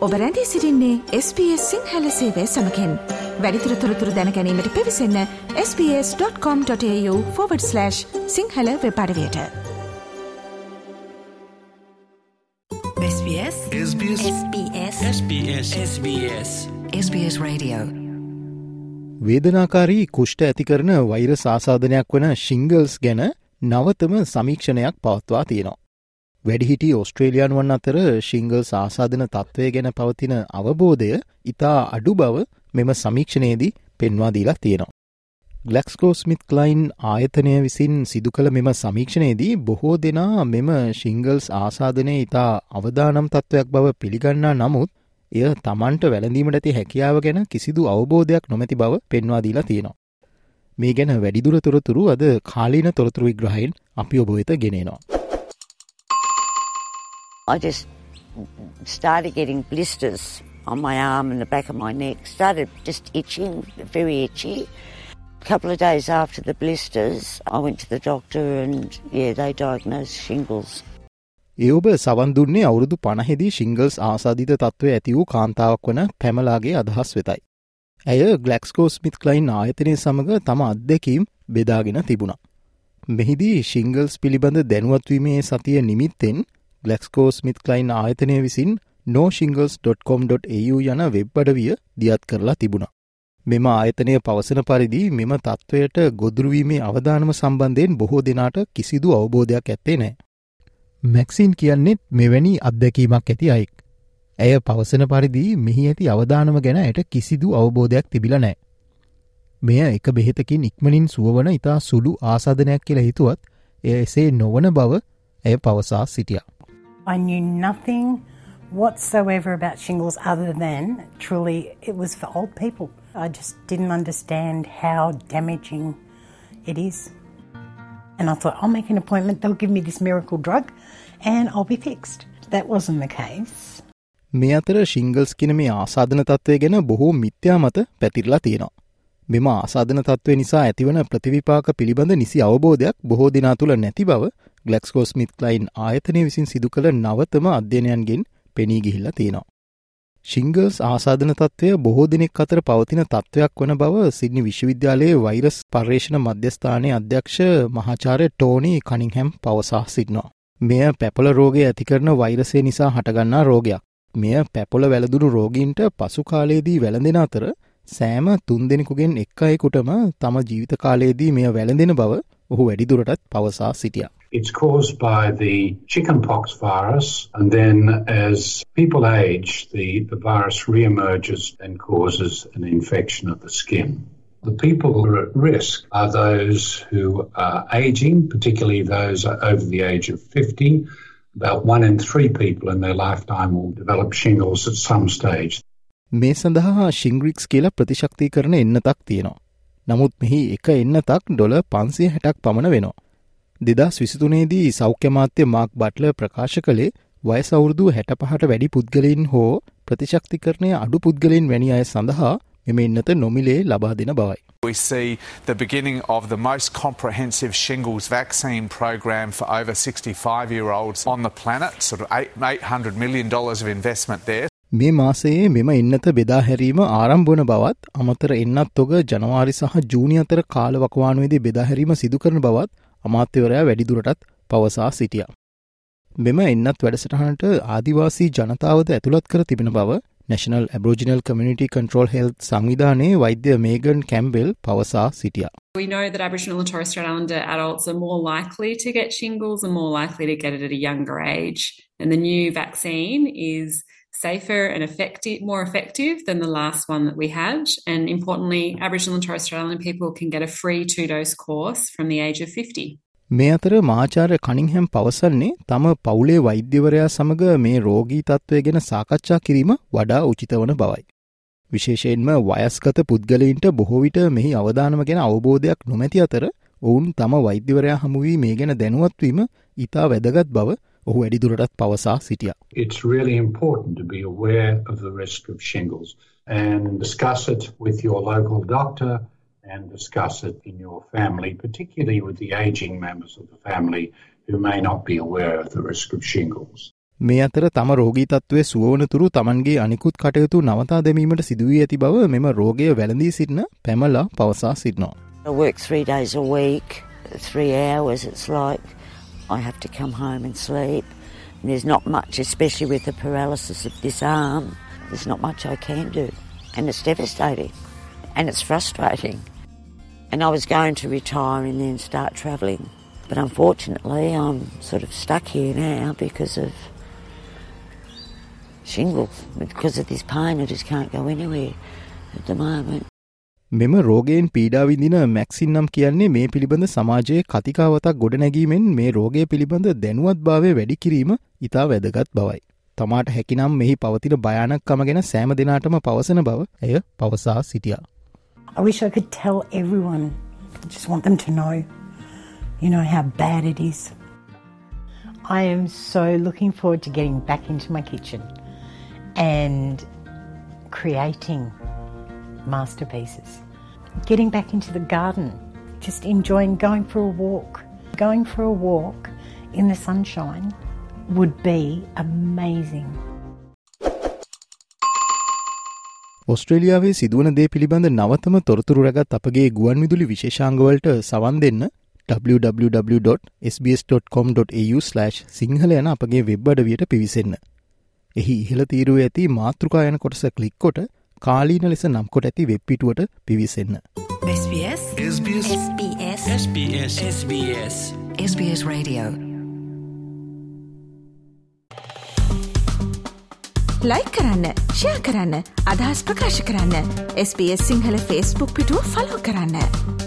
ඔබ රැඳී සිරින්නේ SBS සිංහල සේවය සමකෙන්. වැඩිතුර තොරතුර දැනැනීමට පිවිසන්න ps.com.ta/ Sinhala වෙපඩවයට SBS SBS SBS SBS SBS SBS Radio. වේදනාකාරී කුෂ්ට ඇතිකරන වෛර සාසාධනයක් වන ශිංගල්ස් ගැන නවතම සමීක්ෂණයක් පවත්වා තියෙනවා. වැඩිහිටි ඔස්ට්‍රේලියන් වන් අතර ශිංගල් සාසාධන තත්ත්වය ගැන පවතින අවබෝධය ඉතා අඩු බව මෙම සමීක්ෂණයේදී පෙන්වා දීලා තියෙනවා. ගලක්ස්කෝස්මිත් කලයින් ආයතනය විසින් සිදු කළ මෙම සමීක්ෂණයේදී බොහෝ දෙනා මෙම ශිංගල්ස් ආසාධනය ඉතා අවදානම් තත්ත්වයක් බව පිළිගන්නා නමුත් එය තමන්ට වැළඳීමට ඇති හැකියාව ගැන කිසිදු අවබෝධයක් නොමැති බව පෙන්වා දීලා තියෙනවා. මේ ගැන වැඩිදුර තොරතුරු අද කාලීන තොරතුරු විග්‍රහයෙන් අපි ඔබ වෙත ගෙනෙනවා. I just started getting blisters on my arm and the back of my neck. Started just itching, very itchy. A couple of days after the blisters, I went to the doctor and yeah, they diagnosed shingles. ඒ ඔබ සවන් දුන්නේ අවුරුදු පණහෙදී shingles ආසාධිත තත්ත්වය ඇති වූ කාන්තාවක් වන පැමලාගේ අදහස් වෙතයි. ඇය ගලක්ස්කෝස්මිත් කලයින් ආයතනය සමඟ තම අත්දැකීම් බෙදාගෙන තිබුණා. මෙහිදී ශිංගල්ස් පිළිබඳ දැනුවත්වීමේ සතිය නිමිත්තෙන් ගලක්ස්කෝස්මිත් කලයින් ආයතනය විසින් නෝශිංගල්ස්.com.au යන වෙබ් අඩවිය දියත් කරලා තිබුණා. මෙම ආයතනය පවසන පරිදි මෙම තත්ත්වයට ගොදුරුවීමේ අවධානම සම්බන්ධයෙන් බොහෝ දෙනාට කිසිදු අවබෝධයක් ඇත්තේ නෑ. මැක්සින් කියන්නෙත් මෙවැනි අත්දැකීමක් ඇති අයෙක්. ඇය පවසන පරිදි මෙහි ඇති අවධානම ගැන ඇයට කිසිදු අවබෝධයක් තිබිල නෑ. මෙය එක බෙහෙතකින් ඉක්මනින් සුවවන ඉතා සුළු ආසාධනයක් කියලා හිතුවත් එය එසේ නොවන බව ඇය පවසා සිටියා. I knew nothing whatsoever about shingles other than truly it was for old people. I just didn't understand how damaging it is. And I thought, I'll make an appointment, they'll give me this miracle drug, and I'll be fixed. That wasn't the case. මේ අතර shingles කියන මේ ආසාධන තත්ත්වය ගැන බොහෝ මිත්‍යා මත පැතිරලා තියෙනවා. මෙම ආසාධන තත්ත්වය නිසා ඇතිවන ප්‍රතිවිපාක පිළිබඳ නිසි අවබෝධයක් බොහෝ දෙනා තුළ නැති බව ගලක්ස්කෝස්මිත් ලයින් ආයතනය විසින් සිදු කළ නවතම අධ්‍යනයන්ගෙන් පෙනී ගිහිල්ලා තියෙනවා. ශිංගල්ස් ආසාධන තත්ත්වය බොහෝ දෙනෙක් අතර පවතින තත්ත්වයක් වන බව සිද්නි විශ්වවිද්‍යාලයේ වෛරස් පර්යේෂණ මධ්‍යස්ථානයේ අධ්‍යක්ෂ මහාචාර්ය ටෝනි කනිංහැම් පවසා සිටිනවා. මෙය පැපොල රෝගය ඇතිකරන වෛරසය නිසා හටගන්නා රෝගයක්. මෙය පැපොල වැළදුරු රෝගීන්ට පසු කාලයේදී වැළඳෙන අතර සෑම තුන් දෙනෙකුගෙන් එක් අයෙකුටම තම ජීවිත කාලයේදී මෙය වැළඳෙන බව ඔහු වැඩිදුරටත් පවසා සිටියා. It's caused by the chickenpox virus, and then as people age, the, the virus reemerges and causes an infection of the skin. The people who are at risk are those who are aging, particularly those over the age of 50. About one in three people in their lifetime will develop shingles at some stage. මේ සඳහා ශිංග්‍රික්ස් කියලා ප්‍රතිශක්ති කරන එන්නතක් තියෙනවා. නමුත් මෙහි එක එන්නතක් ඩොල පන්සිය හැටක් පමණ වෙනවා. දෙදස් විසිතුනේදී සෞඛ්‍යමාත්‍ය මාක් බට්ල ප්‍රකාශ කළේ වයස අවුරුදු හැට පහට වැඩි පුද්ගලයින් හෝ ප්‍රතිශක්තිකරණය අඩු පුද්ගලයින් වැනි අය සඳහා මෙම එන්නත නොමිලේ ලබා දෙන බවයි. We see the beginning of the most comprehensive shingles vaccine program for over 65 year olds on the planet, sort of eight, $800 million of investment there. මේ මාසයේ මෙම එන්නත බෙදා හැරීම ආරම්භවන බවත් අමතර එන්නත් තොග ජනවාරි සහ ජූනි අතර කාලවකවානුවේදී බෙදා හැරීම සිදු කරන බවත් අමාත්‍යවරයා වැඩිදුරටත් පවසා සිටියා. මෙම එන්නත් වැඩසටහනට ආදිවාසී ජනතාවද ඇතුළත් කර තිබෙන බව National Aboriginal Community Control Health සංවිධානයේ වෛද්‍ය මේගන් කැම්බෙල් පවසා සිටියා. We know that Aboriginal and Torres Strait Islander adults are more likely to get shingles and more likely to get it at a younger age. And the new vaccine is safer and effective, more effective than the last one that we had. And importantly, Aboriginal and Torres Strait Islander people can get a free two dose course from the age of 50. මේ අතර මාචාර කනිංහැම් පවසන්නේ තම පවුලේ වෛද්‍යවරයා සමඟ මේ රෝගී තත්ත්වය ගැන සාකච්ඡා කිරීම වඩා උචිත වන බවයි. විශේෂයෙන්ම වයස්ගත පුද්ගලයින්ට බොහෝවිට මෙහි අවධානම ගැන අවබෝධයක් නොමැති අතර ඔවුන් තම වෛද්‍යවරයා හමුවී මේ ගැන දැනුවත්වීම ඉතා වැදගත් බව ඔහු වැඩිදුරටත් පවසා සිටියා. It's really important to be aware of the risk of shingles and discuss it with your local doctor and discuss it in your family, particularly with the aging members of the family who may not be aware of the risk of shingles. මේ අතර තම රෝගී තත්ත්වය සුවනතුරු තමන්ගේ අනිකුත් කටයුතු නවතා දැමීමට සිදුවී ඇති බව මෙම රෝගය වැළඳී සිටින පැමලා පවසා සිටිනවා. I work three days a week, three hours it's like. I have to come home and sleep. And there's not much, especially with the paralysis of this arm, there's not much I can do. And it's devastating. And it's frustrating. And I was going to retire and then start travelling. But unfortunately, I'm sort of stuck here now because of shingles. Because of this pain, I just can't go anywhere at the moment. මෙම රෝගයෙන් පීඩාවිදින මැක්සින් නම් කියන්නේ මේ පිළිබඳ සමාජයේ කතිකාවතක් ගොඩනැගීමෙන් මේ රෝගය පිළිබඳ දැනුවත් භාවය වැඩි කිරීම ඉතා වැදගත් බවයි. තමාට හැකිනම් මෙහි පවතින භයානක්කම ගැන සෑම දෙනාටම පවසන බව ඇය පවසා සිටියා. I wish I could tell everyone. I just want them to know, you know, how bad it is. I am so looking forward to getting back into my kitchen and creating masterpieces. Getting back into the garden, just enjoying going for a walk. Going for a walk in the sunshine would be amazing. ඔස්ට්‍රේලියාවේ සිදුවන දේ පිළිබඳ නවතම තොරතුරු රැගත් අපගේ ගුවන් විදුලි විශේෂංගවලට සවන් දෙන්න www.sbs.com.au/ සිංහල යන අපගේ වෙබ් අඩවියට පිවිසන්න. එහි ඉහළ තීරුව ඇති මාතෘකා යන කොටස කලික්කොට කාලීන ලෙස නම්කොට ඇති වෙබ්පිටුවට පිවිසන්න. SBS SBS SBS SBS SBS SBS Radio like කරන්න ෂයා කරන්න අදහස් ප්‍රකාශ කරන්න SBS සිංහල ෆස්බුක් පිටුව ෆලෝ කරන්න.